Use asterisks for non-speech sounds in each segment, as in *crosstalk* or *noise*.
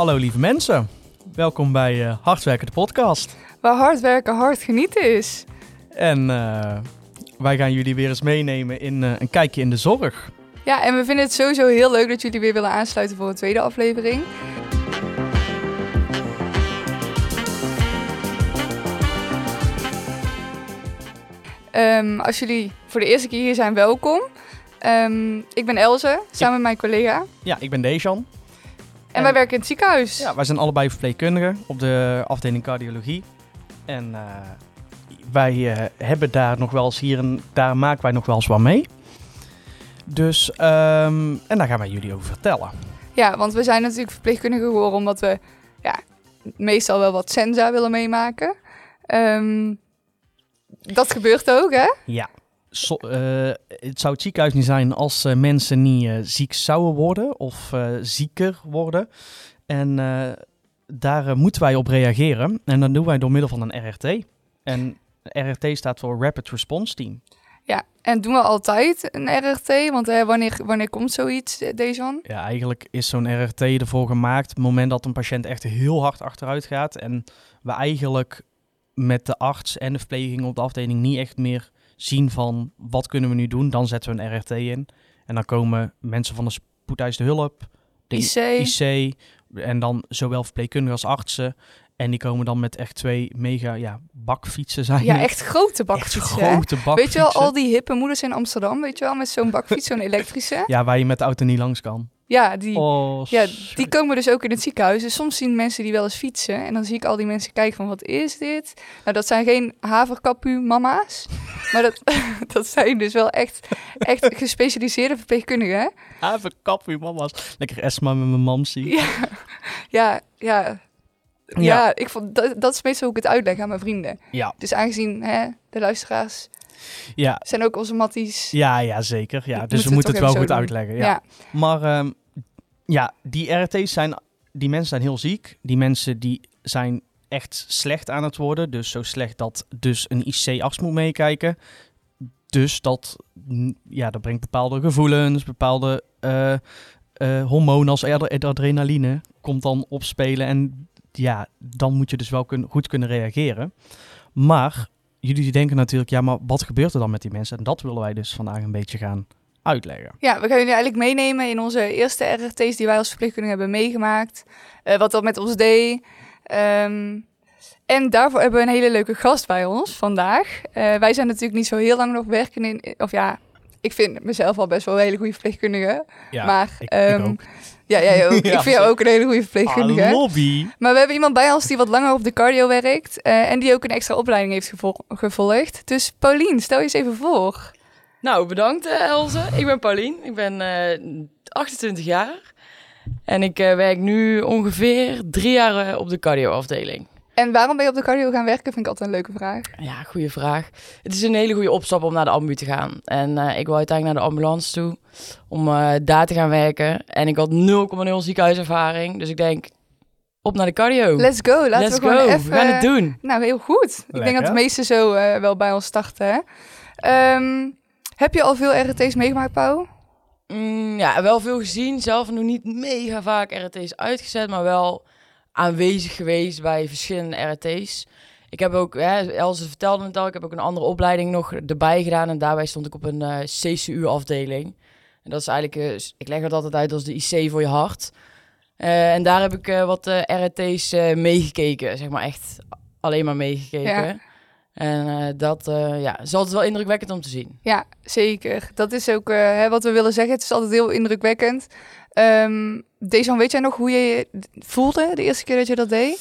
Hallo lieve mensen, welkom bij uh, Hardwerken de podcast. Waar hard werken hard genieten is. En uh, wij gaan jullie weer eens meenemen in uh, een kijkje in de zorg. Ja, en we vinden het sowieso heel leuk dat jullie weer willen aansluiten voor een tweede aflevering. Um, als jullie voor de eerste keer hier zijn, welkom. Um, ik ben Elze, samen met mijn collega. Ja, ik ben Dejan. En, wij werken in het ziekenhuis. Ja, wij zijn allebei verpleegkundigen op de afdeling cardiologie. En uh, wij uh, hebben daar nog wel eens hier en daar maken wij nog wel eens wat mee. Dus, um, en daar gaan wij jullie over vertellen. Ja, want we zijn natuurlijk verpleegkundigen geworden omdat we ja, meestal wel wat senza willen meemaken. Um, dat gebeurt ook, hè? Ja. So, uh, het zou het ziekenhuis niet zijn als uh, mensen niet uh, ziek zouden worden of zieker worden. En daar moeten wij op reageren. En dat doen wij door middel van een RRT. En RRT staat voor Rapid Response Team. Ja, en doen we altijd een RRT? Want wanneer, wanneer komt zoiets, Dejan? Ja, eigenlijk is zo'n RRT ervoor gemaakt op het moment dat een patiënt echt heel hard achteruit gaat. En we eigenlijk met de arts en de verpleging op de afdeling niet echt meer zien van wat kunnen we nu doen. Dan zetten we een RRT in. En dan komen mensen van de spoedeisende hulp, de IC. IC en dan zowel verpleegkundigen als artsen. En die komen dan met echt twee mega ja, bakfietsen zijn. Ja, echt grote bakfietsen. Echt grote bakfietsen. Weet je wel, al die hippe moeders in Amsterdam, weet je wel, met zo'n bakfiets, zo'n *laughs* elektrische. Ja, waar je met de auto niet langs kan. Ja, die, oh, ja, die komen dus ook in het ziekenhuis. Dus soms zien mensen die wel eens fietsen. En dan zie ik al die mensen kijken van, wat is dit? Nou, dat zijn geen haverkapu-mama's. *laughs* maar dat, *laughs* dat zijn dus wel echt, echt *laughs* gespecialiseerde verpleegkundigen. Haverkapu-mama's. Lekker Esma met mijn mam zie. Ja, ja, ja. Ja, ja ik vond, dat, dat is meestal hoe ik het uitleg aan mijn vrienden. Ja. Dus aangezien hè, de luisteraars ja. zijn ook onze matties. Ja, ja zeker. Ja. Dus we moeten het wel goed doen. uitleggen. Ja. ja. Maar um, ja, die RT's zijn, die mensen zijn heel ziek. Die mensen die zijn echt slecht aan het worden. Dus zo slecht dat dus een IC-arts moet meekijken. Dus dat, ja, dat brengt bepaalde gevoelens, bepaalde uh, uh, hormonen als adrenaline komt dan opspelen. En ja, dan moet je dus wel goed kunnen reageren. Maar jullie denken natuurlijk, ja, maar wat gebeurt er dan met die mensen? En dat willen wij dus vandaag een beetje gaan uitleggen. Ja, we gaan jullie eigenlijk meenemen in onze eerste RRT's die wij als verpleegkundige hebben meegemaakt. Uh, wat dat met ons deed. Um, en daarvoor hebben we een hele leuke gast bij ons vandaag. Uh, wij zijn natuurlijk niet zo heel lang nog werken in... Of ja, ik vind mezelf al best wel een hele goede verpleegkundige. Ja, maar, ik, um, ik ook. Ja, jij *laughs* ook. Ja, ik vind jou ook een hele goede verpleegkundige. Ah, lobby. Maar we hebben iemand bij ons die wat langer op de cardio werkt. Uh, en die ook een extra opleiding heeft gevol gevolgd. Dus Paulien, stel je eens even voor. Nou, bedankt uh, Elze. Ik ben Paulien. Ik ben uh, 28 jaar. En ik uh, werk nu ongeveer drie jaar op de cardioafdeling. En waarom ben je op de cardio gaan werken? Vind ik altijd een leuke vraag. Ja, goede vraag. Het is een hele goede opstap om naar de ambu te gaan. En ik wil uiteindelijk naar de ambulance toe om daar te gaan werken. En ik had 0,0 ziekenhuiservaring. Dus ik denk, op naar de cardio. Let's go. Laten Let's we gewoon go. even... We gaan het doen. Nou, heel goed. Lekker. Ik denk dat de meesten zo wel bij ons starten. Hè? Um, heb je al veel RT's meegemaakt, Pauw? Mm, ja, wel veel gezien. Zelf nog niet mega vaak RT's uitgezet, maar wel aanwezig geweest bij verschillende RT's. Ik heb ook, hè, Elze vertelde het al, ik heb ook een andere opleiding nog erbij gedaan. En daarbij stond ik op een uh, CCU-afdeling. En dat is eigenlijk, uh, ik leg het altijd uit als de IC voor je hart. Uh, en daar heb ik wat RT's meegekeken, zeg maar echt alleen maar meegekeken. Ja. En uh, dat uh, ja, is altijd wel indrukwekkend om te zien. Ja, zeker. Dat is ook uh, hè, wat we willen zeggen. Het is altijd heel indrukwekkend. Um, Dejan, weet jij nog hoe je je voelde de eerste keer dat je dat deed?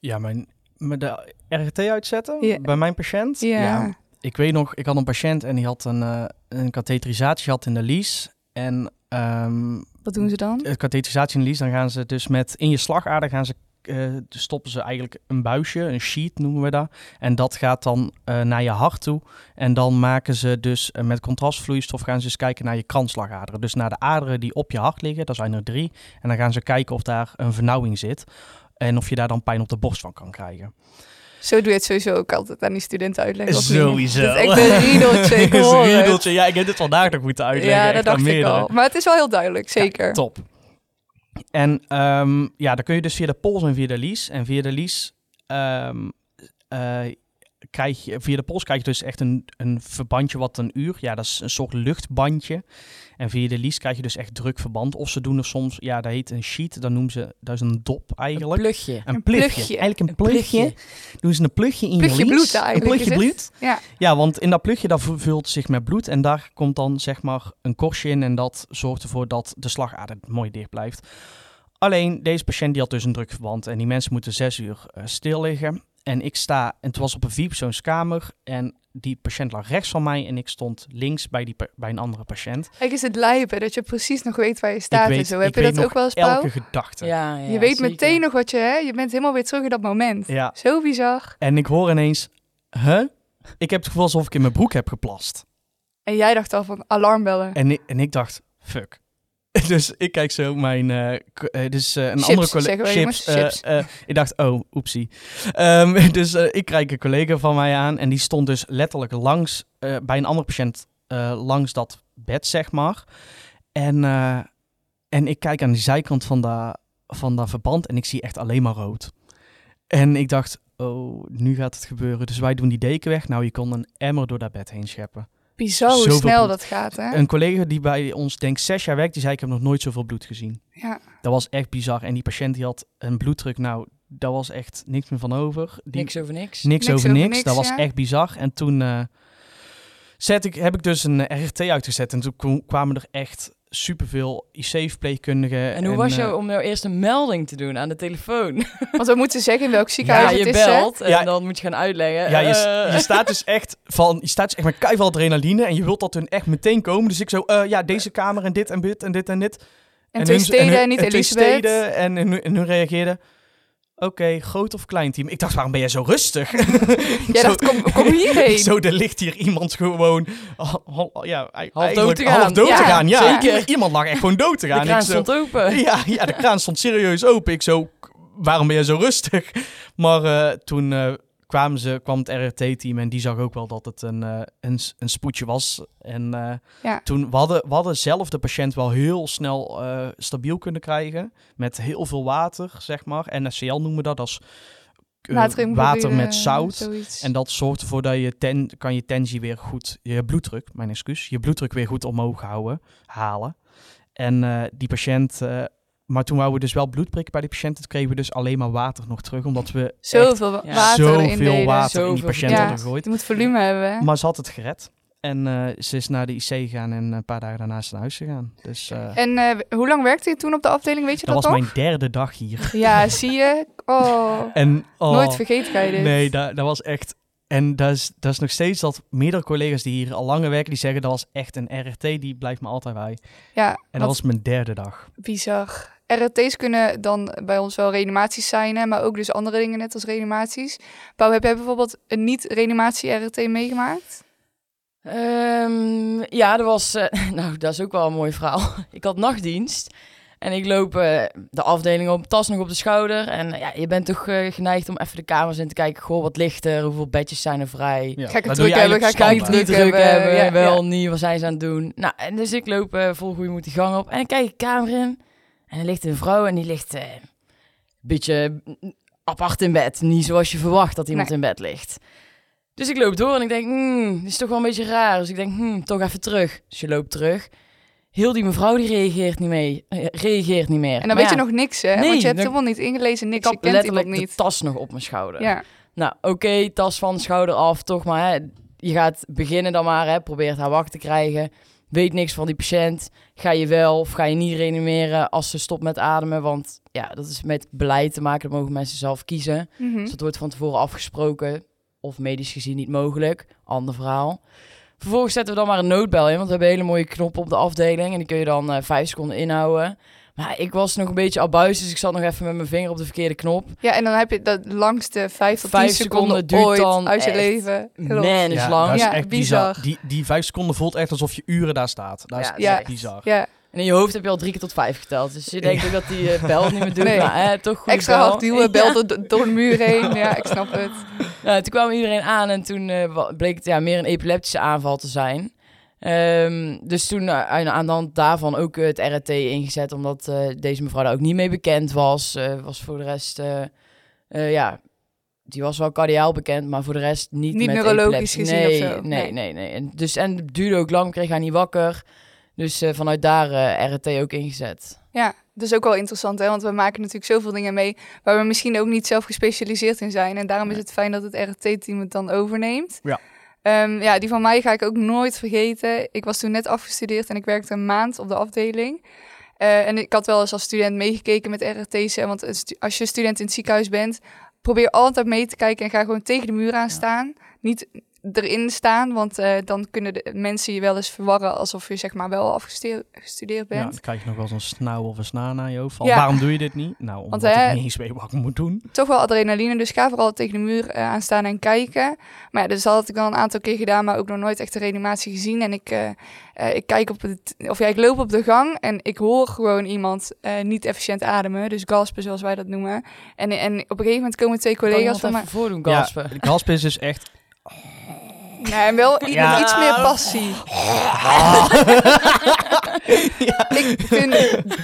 Ja, mijn, met de RGT uitzetten Ja. bij mijn patiënt. Ja. Ik weet nog, ik had een patiënt en die had een, een katheterisatie gehad in de lies. En um, wat doen ze dan? De katheterisatie in de lies, dan gaan ze dus met in je slagader gaan ze uh, stoppen ze eigenlijk een buisje, een sheet noemen we dat. En dat gaat dan uh, naar je hart toe. En dan maken ze dus uh, met contrastvloeistof gaan ze eens kijken naar je kransslagaderen. Dus naar de aderen die op je hart liggen, dat zijn er drie. En dan gaan ze kijken of daar een vernauwing zit. En of je daar dan pijn op de borst van kan krijgen. Zo doe je het sowieso ook altijd aan die studenten uitleggen. Sowieso. Dat is echt een riedeltje. Ik *laughs* een riedeltje. Ja, ik heb dit vandaag nog moeten uitleggen. Ja, dat dacht ik al. Maar het is wel heel duidelijk, zeker. Ja, top. En um, ja, dan kun je dus via de pols en via de lies. En via de lies um, krijg je, via de pols krijg je dus echt een, een verbandje wat een uur, ja, dat is een soort luchtbandje. En via de lies krijg je dus echt drukverband. Of ze doen er soms, ja, dat heet een sheet, dan noemen ze, dat is een dop eigenlijk. Een plugje. Een, plugje. Eigenlijk een plugje. Doen ze een plugje in plugje je lies. bloed eigenlijk. Een plugje bloed. Ja. ja, want in dat plugje, dat vult zich met bloed. En daar komt dan zeg maar een korstje in. En dat zorgt ervoor dat de slagader mooi dicht blijft. Alleen, deze patiënt die had dus een drukverband. En die mensen moeten zes uur uh, stil liggen. En ik sta, en het was op een vierpersoonskamer. En die patiënt lag rechts van mij en ik stond links bij, die, bij een andere patiënt. Kijk, is het lijpen dat je precies nog weet waar je staat weet, en zo. Heb je dat ook wel eens, elke gedachte. Ja, ja, je weet meteen nog wat je, hè? Je bent helemaal weer terug in dat moment. Ja. Zo bizar. En ik hoor ineens, huh? Ik heb het gevoel alsof ik in mijn broek heb geplast. En jij dacht al van alarmbellen. En ik, en ik dacht, fuck. *laughs* dus ik kijk zo mijn, uh, dus uh, een andere collega, chips, chips. ik dacht, oh, oepsie. Um, *laughs* dus ik kijk een collega van mij aan en die stond dus letterlijk langs, bij een andere patiënt, langs dat bed, zeg maar. En, en ik kijk aan de zijkant van dat, van dat verband en ik zie echt alleen maar rood. En ik dacht, oh, nu gaat het gebeuren. Dus wij doen die deken weg. Nou, je kon een emmer door dat bed heen scheppen. Bizar hoe snel dat gaat, hè? Een collega die bij ons, denk zes jaar werkt, die zei, ik heb nog nooit zoveel bloed gezien. Ja. Dat was echt bizar. En die patiënt die had een bloeddruk, nou, daar was echt niks meer van over. Die, niks over niks. Niks, over, niks. Dat was echt bizar. En toen uh, zet ik, heb ik dus een RT uitgezet. En toen kwamen er echt superveel IC-verpleegkundigen. En hoe was je uh, om nou eerst een melding te doen aan de telefoon? *laughs* Want we moeten zeggen in welk ziekenhuis ja, je het is, belt en dan moet je gaan uitleggen. Ja, je, uh. je, staat dus *laughs* echt van, je staat dus echt met keihard adrenaline en je wilt dat hun echt meteen komen. Dus ik zo, uh, ja, deze kamer en dit en dit en dit en dit. En, en twee hun, steden en, niet en Elisabeth. Twee steden en, en, en hun reageerden. Oké, groot of klein team? Ik dacht, waarom ben jij zo rustig? *laughs* Jij dacht, kom, kom hierheen. *laughs* zo, er ligt hier iemand gewoon ja, half dood te gaan. Half dood ja, te gaan, ja. Zeker. Iemand lag echt gewoon dood te gaan. De kraan stond open. *laughs* Ja, ja, de kraan stond serieus open. Ik zo, waarom ben jij zo rustig? Maar uh, toen uh, kwamen ze, kwam het RRT-team en die zag ook wel dat het een, uh, een, een spoedje was. En ja. toen we hadden, we hadden zelf de patiënt wel heel snel stabiel kunnen krijgen. Met heel veel water, zeg maar. NSCL noemen we dat. als water met zout. Zoiets. En dat zorgt ervoor dat je ten, kan je tensie weer goed, je bloeddruk, mijn excuus, je bloeddruk weer goed omhoog houden, halen. En die patiënt maar toen wouden we dus wel bloed prikken bij die patiënten. Toen kregen we dus alleen maar water nog terug. Omdat we zoveel water, zoveel water in die patiënt hadden gegooid. Je moet volume hebben. Maar ze had het gered. En uh, ze is naar de IC gegaan en een paar dagen daarna is naar huis gegaan. Dus, uh, en uh, hoe lang werkte je toen op de afdeling, weet je dat Dat was mijn derde dag hier. *laughs* Ja, zie je? Oh, en, oh, nooit vergeten ga je dit. Nee, dat, dat was echt... En dat is, dat is nog steeds dat meerdere collega's die hier al langer werken, die zeggen dat was echt een RRT, die blijft me altijd bij. Ja. En dat was mijn derde dag. Bizar. RT's kunnen dan bij ons wel reanimaties zijn, hè, maar ook dus andere dingen net als reanimaties. Pauw, heb jij bijvoorbeeld een niet-reanimatie-RT meegemaakt? Um, ja, dat was. Uh, *laughs* nou, dat is ook wel een mooi verhaal. *laughs* ik had nachtdienst. En ik loop uh, de afdeling op, tas nog op de schouder. En ja, je bent toch uh, geneigd om even de kamers in te kijken. Goh, wat ligt er? Hoeveel bedjes zijn er vrij? Ja. Ga ik het druk hebben? Ga ik het druk, druk hebben? hebben? Ja, wel ja. niet, wat zijn ze aan het doen? Nou, en dus ik loop uh, vol goede moet die gang op. En ik kijk de kamer in. En er ligt een vrouw en die ligt een beetje apart in bed. Niet zoals je verwacht dat iemand Nee. in bed ligt. Dus ik loop door en ik denk, hmm, dit is toch wel een beetje raar. Dus ik denk, hmm, toch even terug. Dus je loopt terug. Heel die mevrouw die reageert niet mee, eh, reageert niet meer. En dan Maar weet ja, je nog niks, hè? Nee, Want je hebt helemaal niet ingelezen, Ik niks. Je had kent letterlijk iemand de niet. tas nog op mijn schouder. Ja, Nou, oké, tas van de schouder af, toch maar. Hè, je gaat beginnen dan maar, hè, probeert haar wacht te krijgen. Weet niks van die patiënt. Ga je wel of ga je niet reanimeren als ze stopt met ademen? Want ja, dat is met beleid te maken. Dat mogen mensen zelf kiezen. Mhm. Dus dat wordt van tevoren afgesproken. Of medisch gezien niet mogelijk. Ander verhaal. Vervolgens zetten we dan maar een noodbel in. Want we hebben hele mooie knoppen op de afdeling. En die kun je dan eh, vijf seconden inhouden. Maar ik was nog een beetje abuis. Dus ik zat nog even met mijn vinger op de verkeerde knop. ja, en dan heb je dat langste vijf tot tien Vijf seconden, seconden duurt ooit dan uit je leven. Klopt. Man is lang. dat is Ja, echt bizar. bizar. Die, die vijf seconden voelt echt alsof je uren daar staat. Dat is Ja, ja. echt bizar. Ja, En in je hoofd heb je al drie keer tot vijf geteld. Dus je denkt ook dat die eh, bel niet meer doet. Nee. Maar hè, toch goed extra bel. hard duwen, bel door, door de muur heen. Ja, ik snap het. *laughs* Nou, toen kwam iedereen aan en toen eh, bleek het ja, meer een epileptische aanval te zijn. Ehm, dus toen uh, aan de hand daarvan ook het RT ingezet, omdat deze mevrouw daar ook niet mee bekend was. was voor de rest, ja, die was wel cardiaal bekend, maar voor de rest niet, niet met neurologisch gezien nee, of zo. Nee, nee, nee. En, dus, en het duurde ook lang, kreeg hij niet wakker. Dus vanuit daar RT ook ingezet. Ja, dat is ook wel interessant, hè? want we maken natuurlijk zoveel dingen mee waar we misschien ook niet zelf gespecialiseerd in zijn. En daarom is het fijn dat het RT-team het dan overneemt. Ja. Um, ja, die van mij ga ik ook nooit vergeten. Ik was toen net afgestudeerd en ik werkte een maand op de afdeling. Uh, en ik had wel eens als student meegekeken met RT's. Hè, want als je student in het ziekenhuis bent, probeer altijd mee te kijken en ga gewoon tegen de muur aan staan. Niet erin staan. Want uh, dan kunnen de mensen je wel eens verwarren alsof je zeg maar wel afgestudeerd bent. Ja, dan krijg je nog wel zo'n snauw of een snaan aan je hoofd. Van, ja. Waarom doe je dit niet? Nou, omdat want, uh, ik niet eens weet wat ik moet doen. Toch wel adrenaline, dus ga vooral tegen de muur uh, aan staan en kijken. Maar ja, dus dat had ik wel een aantal keer gedaan, maar ook nog nooit echt de reanimatie gezien. En ik, ik kijk op het, of ja, ik loop op de gang en ik hoor gewoon iemand niet efficiënt ademen. Dus gaspen zoals wij dat noemen. En, en op een gegeven moment komen twee collega's van mij... voordoen, gaspen. Ja, gaspen is dus echt Nee, en wel ja. iets meer passie. ja. *laughs* Ik vind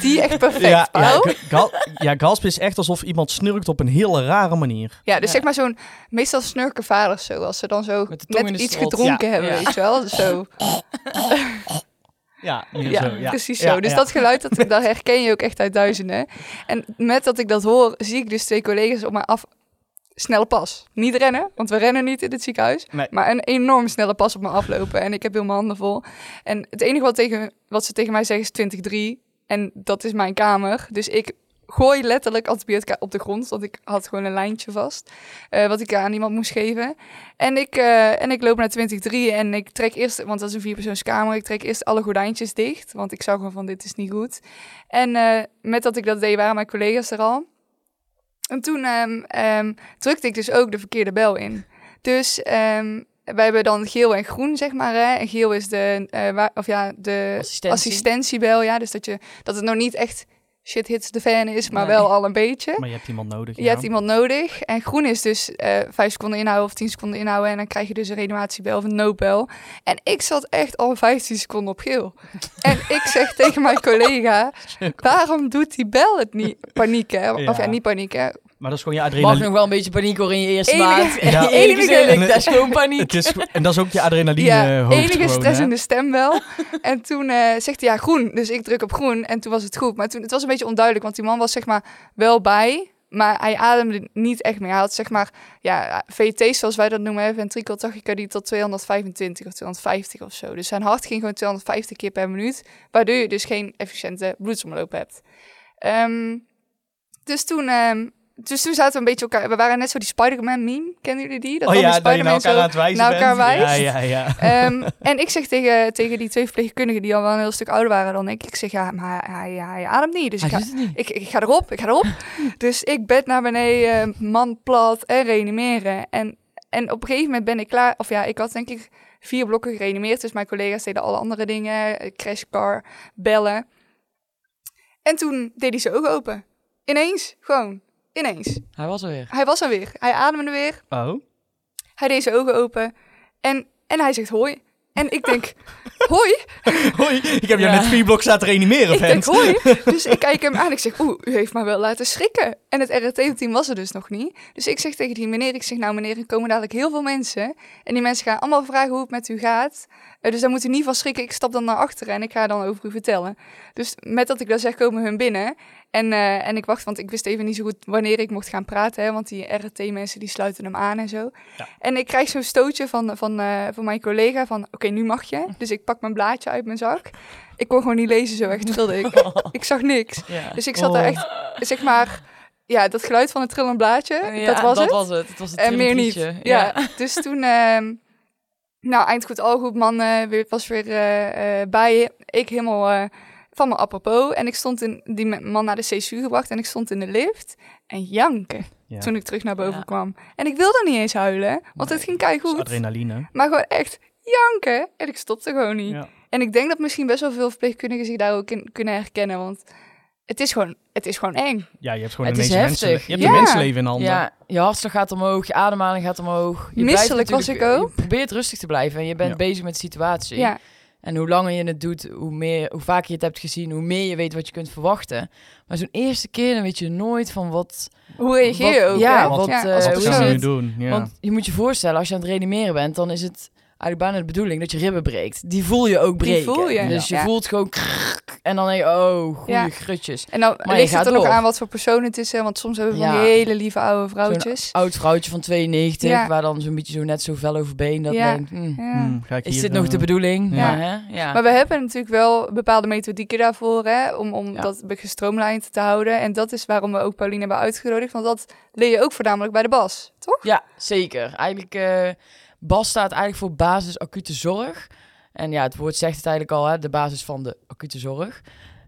die echt perfect, ja, ja, gal, ja, gasp is echt alsof iemand snurkt op een hele rare manier. Ja, dus zeg maar zo'n... Meestal snurken vaders zo, als ze dan zo net iets gedronken hebben, weet je wel. Zo. *laughs* Ja, ja, zo, ja, precies zo. dus dat geluid, dat, *laughs* dat herken je ook echt uit duizenden. En met dat ik dat hoor, zie ik dus twee collega's op mij af snelle pas. Niet rennen, want we rennen niet in het ziekenhuis. Maar een enorm snelle pas op me aflopen. En ik heb heel mijn handen vol. En het enige wat, tegen, wat ze tegen mij zeggen is 23. En dat is mijn kamer. Dus ik gooi letterlijk antibiotica op de grond. Want ik had gewoon een lijntje vast. Uh, wat ik aan iemand moest geven. En ik, uh, en ik loop naar 23 en ik trek eerst, want dat is een vierpersoonskamer. Ik trek eerst alle gordijntjes dicht. Want ik zag gewoon van dit is niet goed. En uh, met dat ik dat deed, waren mijn collega's er al. En toen um, drukte ik dus ook de verkeerde bel in. Dus um, wij hebben dan geel en groen, zeg maar. Hè? En geel is de, uh, of ja, de Assistentie. assistentiebel. Ja, dus dat, je, dat het nog niet echt shit hits de fan is, maar wel al een beetje. Maar je hebt iemand nodig. Je hebt iemand nodig. En groen is dus uh, vijf seconden inhouden of tien seconden inhouden. En dan krijg je dus een reanimatiebel of een noodbel. En ik zat echt al 15 seconden op geel. *laughs* en ik zeg tegen mijn collega, waarom doet die bel het niet? Paniek, hè? Of ja, niet paniek, hè? Maar dat is gewoon je adrenaline. Mag nog wel een beetje paniek hoor in je eerste enige, maand. Ja. *laughs* enige, dat is gewoon paniek. Is, *laughs* en dat is ook je adrenaline ja, enige stress in de stem wel. *laughs* en toen uh, zegt hij ja groen, dus ik druk op groen en toen was het goed. Maar toen, het was een beetje onduidelijk, want die man was zeg maar wel bij, maar hij ademde niet echt meer. Hij had zeg maar, ja, VT zoals wij dat noemen, ventrikeltachycardie tot 225 of 250 of zo. Dus zijn hart ging gewoon 250 keer per minuut, waardoor je dus geen efficiënte bloedsomloop hebt. Um, dus toen um, dus toen zaten we een beetje elkaar. We waren net zo die Spider-Man meme. Kennen jullie die? Dat oh ja, dat je naar elkaar aan het wijzen naar elkaar wijst. Ja, ja, ja. Um, en ik zeg tegen, tegen die twee verpleegkundigen die al wel een heel stuk ouder waren dan ik. Ik zeg, ja, maar hij, hij, ademt niet. Dus ik ga, Ik, ik ga erop, ik ga erop. *laughs* dus ik bed naar beneden, man plat en reanimeren. En, en op een gegeven moment ben ik klaar. Of ja, ik had denk ik vier blokken gereanimeerd. Dus mijn collega's deden alle andere dingen. Crashcar, bellen. En toen deed hij zijn ogen open. Ineens, gewoon. Ineens. Hij was er weer. Hij was er weer. Hij ademde weer. Oh. Hij deed zijn ogen open. En, en hij zegt hoi. En ik denk, *laughs* hoi. hoi, ik heb jou net vier blokken laten reanimeren, Ik denk, hoi. *laughs* Dus ik kijk hem aan. Ik zeg, oeh, u heeft me wel laten schrikken. En het RT-team was er dus nog niet. Dus ik zeg tegen die meneer, ik zeg, nou meneer, er komen dadelijk heel veel mensen. En die mensen gaan allemaal vragen hoe het met u gaat. Uh, dus dan moet u niet van schrikken. Ik stap dan naar achteren en ik ga dan over u vertellen. Dus met dat ik dat zeg, komen hun binnen. En, uh, en ik wacht, want ik wist even niet zo goed wanneer ik mocht gaan praten. Hè, want die RT-mensen die sluiten hem aan en zo. Ja. En ik krijg zo'n stootje van, van, uh, van mijn collega van... Oké, nu mag je. *laughs* Dus ik pak mijn blaadje uit mijn zak. Ik kon gewoon niet lezen zo echt wilde ik. *laughs* ik zag niks. Ja. Dus ik zat daar echt, zeg maar... Ja, dat geluid van het trillend blaadje, ja, dat was dat het. was het. Het was het En meer niet. Ja. ja. dus toen... Uh, nou, eind goed, al goed, man uh, was weer bij. Ik helemaal van me apropos. En ik stond in, die man naar de CSU gebracht en ik stond in de lift en janken. Toen ik terug naar boven kwam. En ik wilde niet eens huilen, want het ging kei goed. Adrenaline. Maar gewoon echt janken. En ik stopte gewoon niet. En ik denk dat misschien best wel veel verpleegkundigen zich daar ook in kunnen herkennen. Want het is gewoon, het is gewoon eng. Ja, je hebt gewoon het een mensen, je hebt een mensenleven in handen. Ja, je hartslag gaat omhoog, je ademhaling gaat omhoog. Je Misselijk was ik ook. Je probeert rustig te blijven en je bent bezig met de situatie. Ja. En hoe langer je het doet, hoe, meer, hoe vaker je het hebt gezien, hoe meer je weet wat je kunt verwachten. Maar zo'n eerste keer, dan weet je nooit van wat... Hoe reageer je ook, Ja, wat, wat, ja. uh, Wat gaan is we nu het? doen? Ja. Want je moet je voorstellen, als je aan het reanimeren bent, dan is het eigenlijk bijna de bedoeling dat je ribben breekt. Die voel je ook Die breken. voel je, Dus je ja. voelt gewoon... krrrk, en dan denk je, oh, goede Ja. grutjes. En dan Maar ligt het er nog door. aan wat voor persoon het is. Hè? Want soms hebben we van die hele lieve oude vrouwtjes. Oud vrouwtje van 92, Ja. waar dan zo'n beetje zo net zo vel over been. Dat Ja. denkt, hm, Ja. Hmm, ga ik is dit nog eh, de bedoeling? ja. Ja. hè? ja. Maar we hebben natuurlijk wel bepaalde methodieken daarvoor, hè, om, om Ja. dat gestroomlijnd te houden. En dat is waarom we ook Pauline hebben uitgenodigd, want dat leer je ook voornamelijk bij de bas, toch? Ja, zeker. Eigenlijk, eh BAS staat eigenlijk voor basis acute zorg. En ja, het woord zegt het eigenlijk al, hè, de basis van de acute zorg.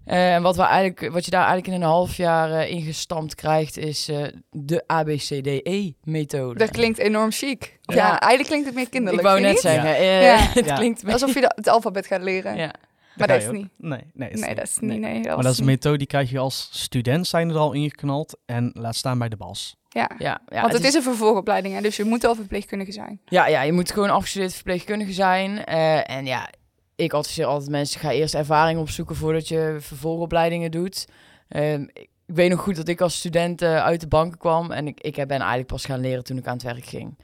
Eh, En wat, we eigenlijk, wat je daar eigenlijk in een half jaar eh, ingestampt krijgt, is eh, de ABCDE-methode. Dat klinkt enorm chic. Ja, Ja. eigenlijk klinkt het meer kinderlijk. Ik wou net niet? zeggen, eh, Ja. *laughs* het Ja. klinkt... Alsof je het alfabet gaat leren. Ja. Maar dat is ook. niet. Nee, nee, is Nee, niet. dat is niet. Nee, dat Maar dat is een methode die krijg je als student zijn er al ingeknald en laat staan bij de bas. Ja. Ja, ja, Want het is een vervolgopleiding, hè, dus je moet al verpleegkundige zijn. Ja, ja, je moet gewoon afgestudeerd verpleegkundige zijn. Eh, en ja, ik adviseer altijd mensen, ga eerst ervaring opzoeken voordat je vervolgopleidingen doet. Ehm, ik ik weet nog goed dat ik als student eh, uit de banken kwam en ik, ik ben eigenlijk pas gaan leren toen ik aan het werk ging.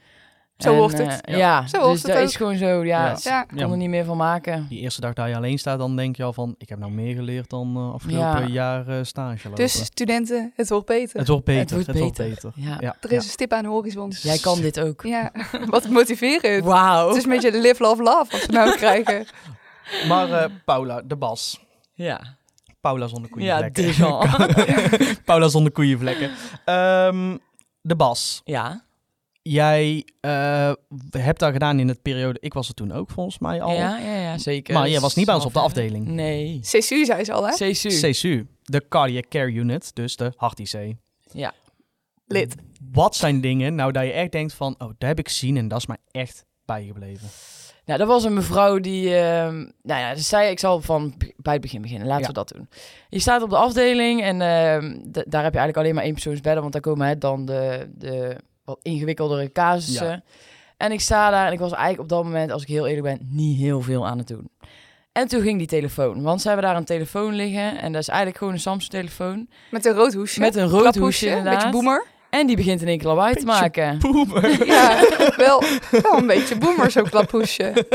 Zo En, hoort het. eh, Ja. ja, Zo hoort dus het dat ook. is gewoon zo, ja, Ja. ik Ja. kon er niet meer van maken. Die eerste dag dat je alleen staat, dan denk je al van, ik heb nou meer geleerd dan eh, afgelopen Ja. jaar eh, stage lopen. Dus studenten, het wordt beter. het wordt beter. Het wordt beter. beter. Ja. Ja, er is een stip aan de horizon. Jij kan dit ook. Ja, *laughs* wat motiverend. Wauw. Het is een beetje live, love, love wat we nou *laughs* krijgen. ja. Maar eh, Paula, de bas. Ja, Paula zonder ja koeienvlekken. déjà. *laughs* Paula zonder koeienvlekken. Ehm, de bas. Ja. Jij eh, hebt daar gedaan in het periode, ik was er toen ook volgens mij al. Ja, ja, ja, zeker. Maar jij was niet bij ons op de afdeling. Nee. CSU zei ze al, hè? CSU. CSU, de Cardiac Care Unit, dus de hart-IC. Ja. Lid. Wat zijn dingen nou dat je echt denkt van, oh, dat heb ik gezien en dat is mij echt bijgebleven. Nou, dat was een mevrouw die... ehm, nou ja, dus zij, ik zal van bij het begin beginnen. Laten Ja. we dat doen. Je staat op de afdeling en ehm, daar heb je eigenlijk alleen maar één persoonsbedden, want daar komen hè, dan de, de wat ingewikkeldere casussen. En ik sta daar en ik was eigenlijk op dat moment, als ik heel eerlijk ben, niet heel veel aan het doen. En toen ging die telefoon, want ze hebben daar een telefoon liggen en dat is eigenlijk gewoon een Samsung-telefoon. Met een rood hoesje. Met een rood hoesje Een beetje boomer. En die begint in één keer lawaai te maken. Poemen. *laughs* Ja, wel, wel een beetje boomer zo'n klaphoesje.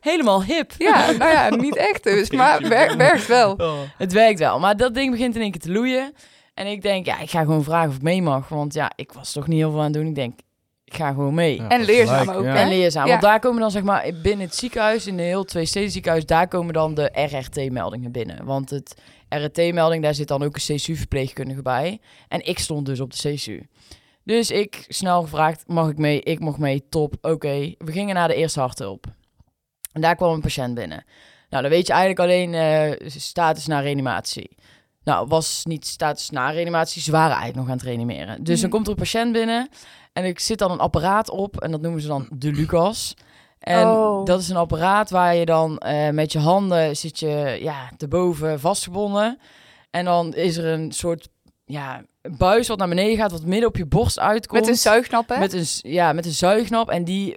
Helemaal hip. Ja, nou ja, niet echt dus, maar wer- werkt wel. Oh. Het werkt wel, maar dat ding begint in één keer te loeien. En ik denk, ja, ik ga gewoon vragen of ik mee mag. Want ja, ik was toch niet heel veel aan het doen. Ik denk, ik ga gewoon mee. Ja, En leerzaam gelijk, ook, ja. En leerzaam. Ja. Want daar komen dan, zeg maar, binnen het ziekenhuis, in de heel twee steden ziekenhuis, daar komen dan de RRT-meldingen binnen. Want het RRT-melding, daar zit dan ook een CSU-verpleegkundige bij. En ik stond dus op de CSU. Dus ik snel gevraagd, mag ik mee? Ik mocht mee, top, oké. We gingen naar de eerste harthulp. En daar kwam een patiënt binnen. Nou, dan weet je eigenlijk alleen eh, status na reanimatie. Nou, was niet status na reanimatie, ze waren eigenlijk nog aan het reanimeren. Dus dan Mhm. komt er een patiënt binnen en ik zit dan een apparaat op en dat noemen ze dan de Lucas. En Oh. dat is een apparaat waar je dan eh, met je handen zit je ja, te boven vastgebonden. En dan is er een soort ja, buis wat naar beneden gaat, wat midden op je borst uitkomt. Met een zuignap, hè? Met een, ja, met een zuignap. En die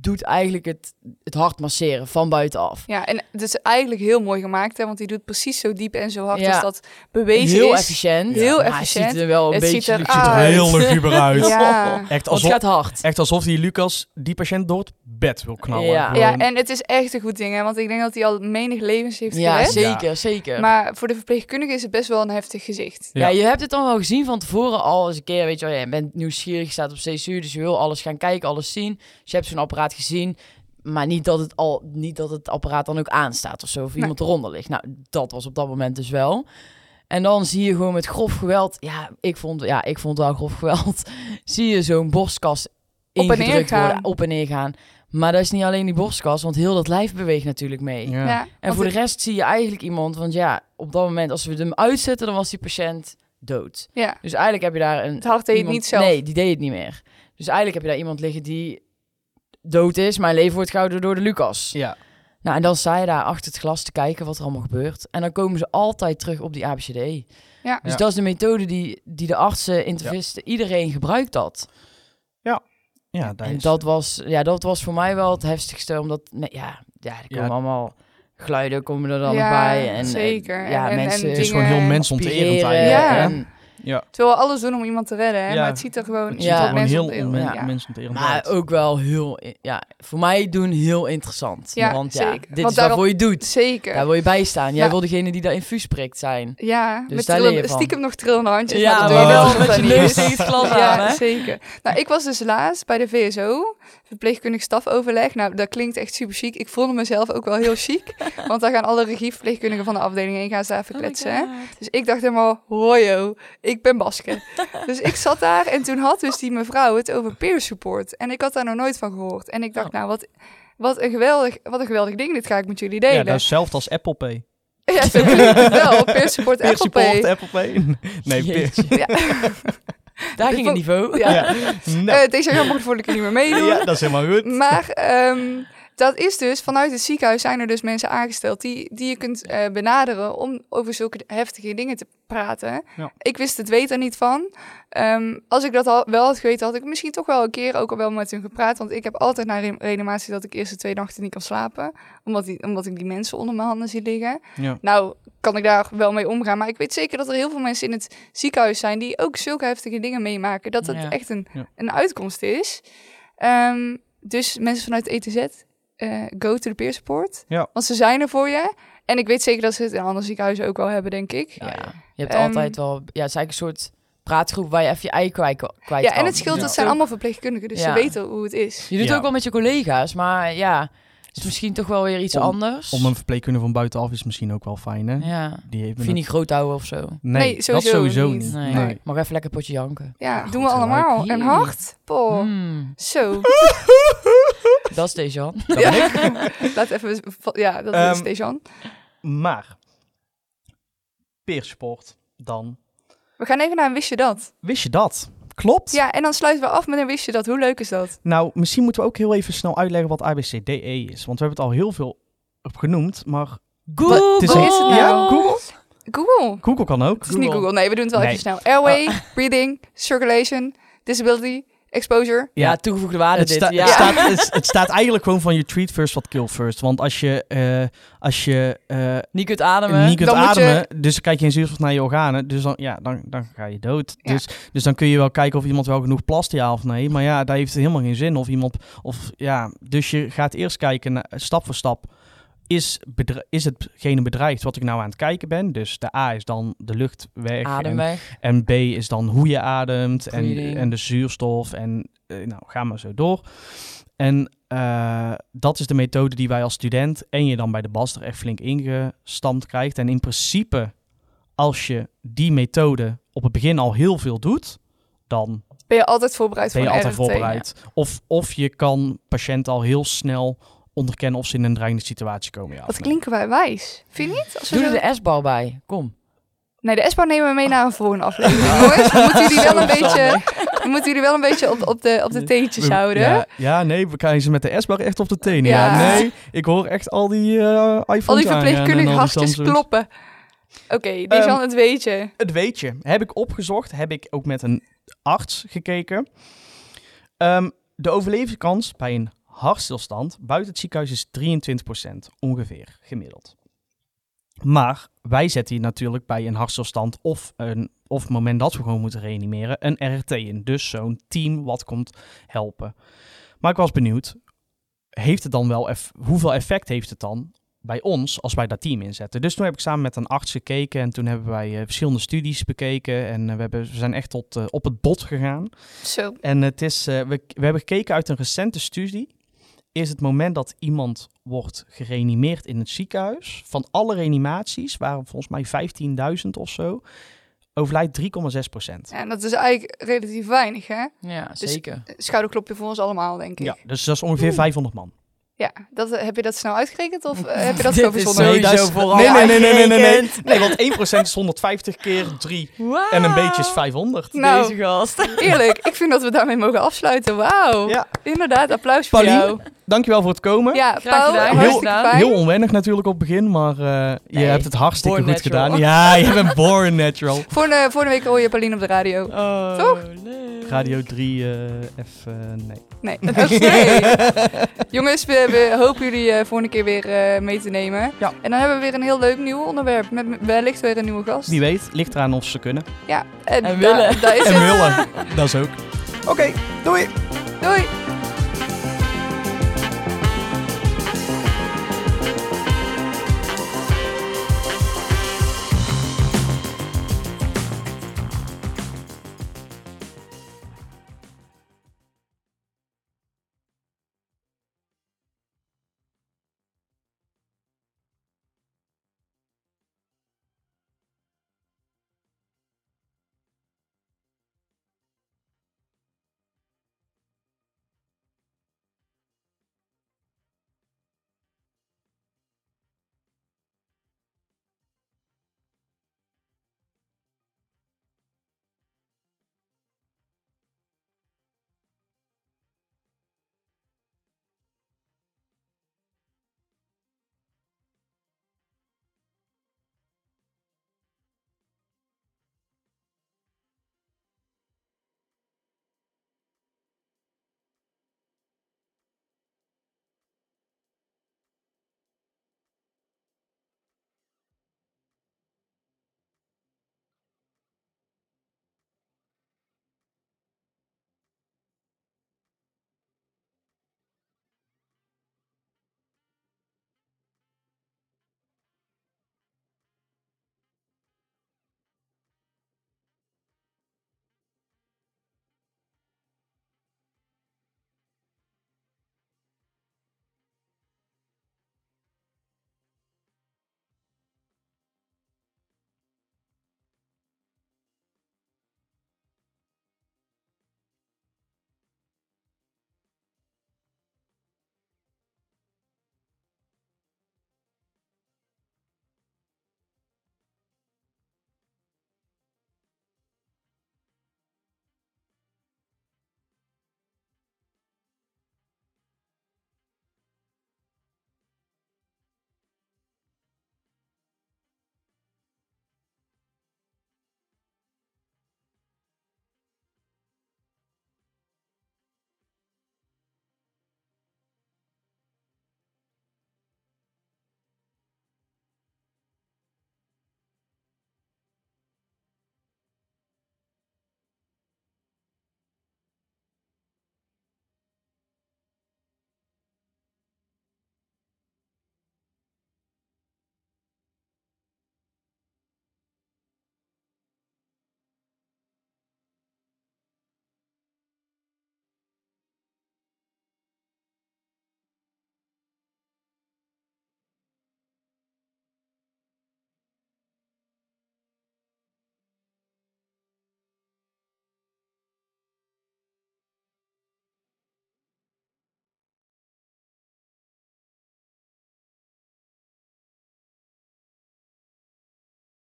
doet eigenlijk het, het hart masseren van buitenaf. Ja, en het is eigenlijk heel mooi gemaakt, hè? Want die doet precies zo diep en zo hard Ja. als dat bewezen Heel is. efficiënt. Heel maar efficiënt. Het ziet er wel een Het ziet beetje er luxe uit. uit. Heel luguber *laughs* uit. Ja. Echt, het alsof, gaat hard. echt alsof die Lucas die patiënt door het bed wil knallen. Ja. Ja, en het is echt een goed ding, hè? Want ik denk dat hij al menig levens heeft Ja, gered. zeker, zeker. Maar voor de verpleegkundige is het best wel een heftig gezicht. Ja. Ja. je hebt het dan wel gezien van tevoren al eens een keer. Weet je wel, je bent nieuwsgierig, je staat op CSU, dus je wil alles gaan kijken, alles zien. Dus je hebt zo'n apparaat gezien, maar niet dat het, al, niet dat het apparaat dan ook aanstaat of zo, of Nee. iemand eronder ligt. Nou, dat was op dat moment dus wel. En dan zie je gewoon met grof geweld, ja, ik vond, ja, ik vond wel grof geweld, *laughs* zie je zo'n borstkas Op en neer ingedrukt gaan. worden, op en neer gaan. Maar dat is niet alleen die borstkas, want heel dat lijf beweegt natuurlijk mee. Ja. Ja. En voor de het- rest zie je eigenlijk iemand, want ja, op dat moment als we hem uitzetten, dan was die patiënt dood. Ja, Dus eigenlijk heb je daar een... het hart deed het iemand- niet zelf. Nee, die deed het niet meer. Dus eigenlijk heb je daar iemand liggen die dood is, maar leven wordt gehouden door de Lucas. Ja. Nou, en dan sta je daar achter het glas te kijken wat er allemaal gebeurt. En dan komen ze altijd terug op die ABCD. Ja. Dus Ja. dat is de methode die, die de artsen, internisten, iedereen gebruikt dat. Ja, dat en is... dat was, ja, dat was voor mij wel het heftigste, omdat, nee, ja, ja, er komen Ja. allemaal geluiden komen er dan nog bij. En, zeker. ja, en, mensen, het is gewoon heel mensonterend eigenlijk. Ja. En, Ja. Terwijl we alles doen om iemand te redden, hè? Ja. maar het ziet er gewoon, Het Ja. ziet er ja, gewoon heel mensonterend- onmen- ja. maar ook wel heel, ja, voor mij doen heel interessant. Ja, Want ja, zeker. dit Want is waarvoor je het doet. Zeker. Daar wil je bij staan. Jij Ja. wil degene die dat infuus prikt zijn. Ja, Dus met daar trillen- je van. stiekem nog trillende handjes. Ja, maar dat doe je wel met dat je niet neus tegen het glas ja, aan, hè? zeker. Nou, ik was dus laatst bij de VSO, verpleegkundig stafoverleg. Nou, dat klinkt echt super chic. Ik voelde mezelf ook wel heel chic, *laughs* want daar gaan alle regieverpleegkundigen van de afdeling heen, gaan ze daar kletsen. hè. Dus ik dacht helemaal, hojo, ik ben Baske. *laughs* dus ik zat daar en toen had dus die mevrouw het over peer support. En ik had daar nog nooit van gehoord. En ik dacht, Oh. nou, wat, wat, een geweldig, wat een geweldig ding, dit ga ik met jullie delen. Ja, dat is hetzelfde als Apple Pay. *laughs* Ja, zo klinkt het wel. Peer support Peer Apple Pay. support, Apple Pay. Nee, peer. Ja. Daar ging het niveau. Ja. Ja. *laughs* Nou, Eh, deze jaar mocht voor ik niet meer meedoen. ja, dat is helemaal goed. Maar ehm, dat is dus, vanuit het ziekenhuis zijn er dus mensen aangesteld die, die je kunt eh, benaderen om over zulke heftige dingen te praten. Ja. Ik wist het weten niet van. Ehm, als ik dat al, wel had geweten, had ik misschien toch wel een keer ook al wel met hun gepraat. Want ik heb altijd na re- reanimatie dat ik eerst de twee nachten niet kan slapen. Omdat, die, omdat ik die mensen onder mijn handen zie liggen. Ja. Nou, kan ik daar wel mee omgaan. Maar ik weet zeker dat er heel veel mensen in het ziekenhuis zijn die ook zulke heftige dingen meemaken. Dat het Ja. echt een, Ja. een uitkomst is. Ehm, dus mensen vanuit ETZ, eh, go to the peer support. Ja. Want ze zijn er voor je. En ik weet zeker dat ze het in andere ziekenhuizen ook wel hebben, denk ik. Ja, je hebt Ehm, altijd wel... Ja, het is eigenlijk een soort praatgroep waar je even je ei kwijt, kwijt Ja, kan. en het scheelt, Ja. het zijn allemaal verpleegkundigen, dus Ja. ze weten hoe het is. Je doet Ja. ook wel met je collega's, maar ja, het is misschien toch wel weer iets Om- anders. Om een verpleegkundige van buitenaf is misschien ook wel fijn, hè? Ja, Die heeft me vind je niet groot houden of zo. Nee, Nee, dat sowieso sowieso niet. niet. Nee, Nee. mag even lekker potje janken. Ja, goed, doen we allemaal. leuk. En Jee. hard. Poh. Mm, Zo. *laughs* dat is Dejan. *laughs* Dat Ja. ik. *laughs* Laat even... Ja, dat Ehm, is Dejan. Maar, peersport dan. We gaan even naar een wist je dat. Wist je dat? Klopt. Ja, en dan sluiten we af met een wist je dat. Hoe leuk is dat? Nou, misschien moeten we ook heel even snel uitleggen wat ABCDE is. Want we hebben het al heel veel op genoemd, maar... Google! Het is Wat een- is het nou? Ja, Google? Google. Google kan ook. Het is niet Google. Nee, we doen het wel Nee. even snel. Airway, breathing, circulation, disability, exposure. Ja, Ja. toegevoegde waarde Het, dit. sta- ja. het, staat, *laughs* het, het staat eigenlijk gewoon van je treat first wat kill first. Want als je, eh, als je eh, Niet kunt ademen. niet kunt Dan moet je- ademen, dus dan kijk je in zuurstof naar je organen, dus dan, ja, dan, dan ga je dood. Ja. Dus, dus dan kun je wel kijken of iemand wel genoeg plast ja of nee. Maar ja, daar heeft het helemaal geen zin. Of iemand, of ja, dus je gaat eerst kijken, naar, stap voor stap. Is, is hetgene bedreigd wat ik nou aan het kijken ben? Dus de A is dan de luchtweg. En, Ademweg. en B is dan hoe je ademt en, en de zuurstof. En eh, nou, ga maar zo door. En eh, dat is de methode die wij als student en je dan bij de BAS er echt flink ingestampt krijgt. En in principe, als je die methode op het begin al heel veel doet, dan Ben je altijd voorbereid ben je voor altijd voorbereid. Of, of je kan patiënten al heel snel onderkennen of ze in een dreigende situatie komen. Ja, Wat klinken wij wijs. Vind je niet? Als we Doe er zo- de S-bal bij. Kom. Nee, de S-bar nemen we mee naar een volgende aflevering. *laughs* Jongens, we moeten jullie wel een beetje, we moeten jullie wel een beetje op, op, de, op de teentjes houden. Ja, ja, nee, we krijgen ze met de S-bar echt op de tenen. Ja. Ja. nee, ik hoor echt al die eh iPhones Al die verpleegkundige al die hartjes kloppen. Oké, deze Ehm, het weet je. Het weet je. Heb ik opgezocht. Heb ik ook met een arts gekeken. Ehm, de overlevingskans bij een hartstilstand buiten het ziekenhuis is 23% ongeveer gemiddeld. Maar wij zetten hier natuurlijk bij een hartstilstand of een of het moment dat we gewoon moeten reanimeren een RRT in. Dus zo'n team wat komt helpen. Maar ik was benieuwd, heeft het dan wel eff- hoeveel effect heeft het dan bij ons als wij dat team inzetten. Dus toen heb ik samen met een arts gekeken en toen hebben wij eh, verschillende studies bekeken en eh, we, hebben, we zijn echt tot eh, op het bot gegaan. Zo. En het is, we, we hebben gekeken uit een recente studie. Is het moment dat iemand wordt gereanimeerd in het ziekenhuis, van alle reanimaties, waren volgens mij 15.000 of zo, overlijdt 3,6 procent. Ja, dat is eigenlijk relatief weinig, hè? Ja, Dus- zeker. Schouderklopje voor ons allemaal, denk ik. Ja, dus dat is ongeveer 500 man. Ja, dat, heb je dat snel uitgerekend of eh, *laughs* heb je dat zo verzonnen? sowieso dat is- vooral nee, nee, nee, nee, nee, nee, nee. Nee, want 1% is 150 keer 3 en een beetje is 500. Nou, Deze gast. eerlijk, ik vind dat we daarmee mogen afsluiten. Wauw. Ja. Inderdaad, applaus voor jou. Dankjewel voor het komen. Ja, Graag Paul, gedaan. Heel, heel onwennig natuurlijk op het begin, maar uh, je hebt het hartstikke goed natural. gedaan. Ja, *laughs* je bent born natural. Volgende, volgende week hoor je Pauline op de radio. Oh, Toch? Nee. Radio 3 uh, F, uh, nee. Nee. *laughs* Oké. Jongens, we, we, hopen jullie uh, volgende keer weer uh, mee te nemen. Ja. En dan hebben we weer een heel leuk nieuw onderwerp. Met wellicht weer een nieuwe gast. Wie weet, ligt eraan of ze kunnen. Ja. En, en willen. Da, da is en willen, dat is ook. Oké, okay, doei! Doei!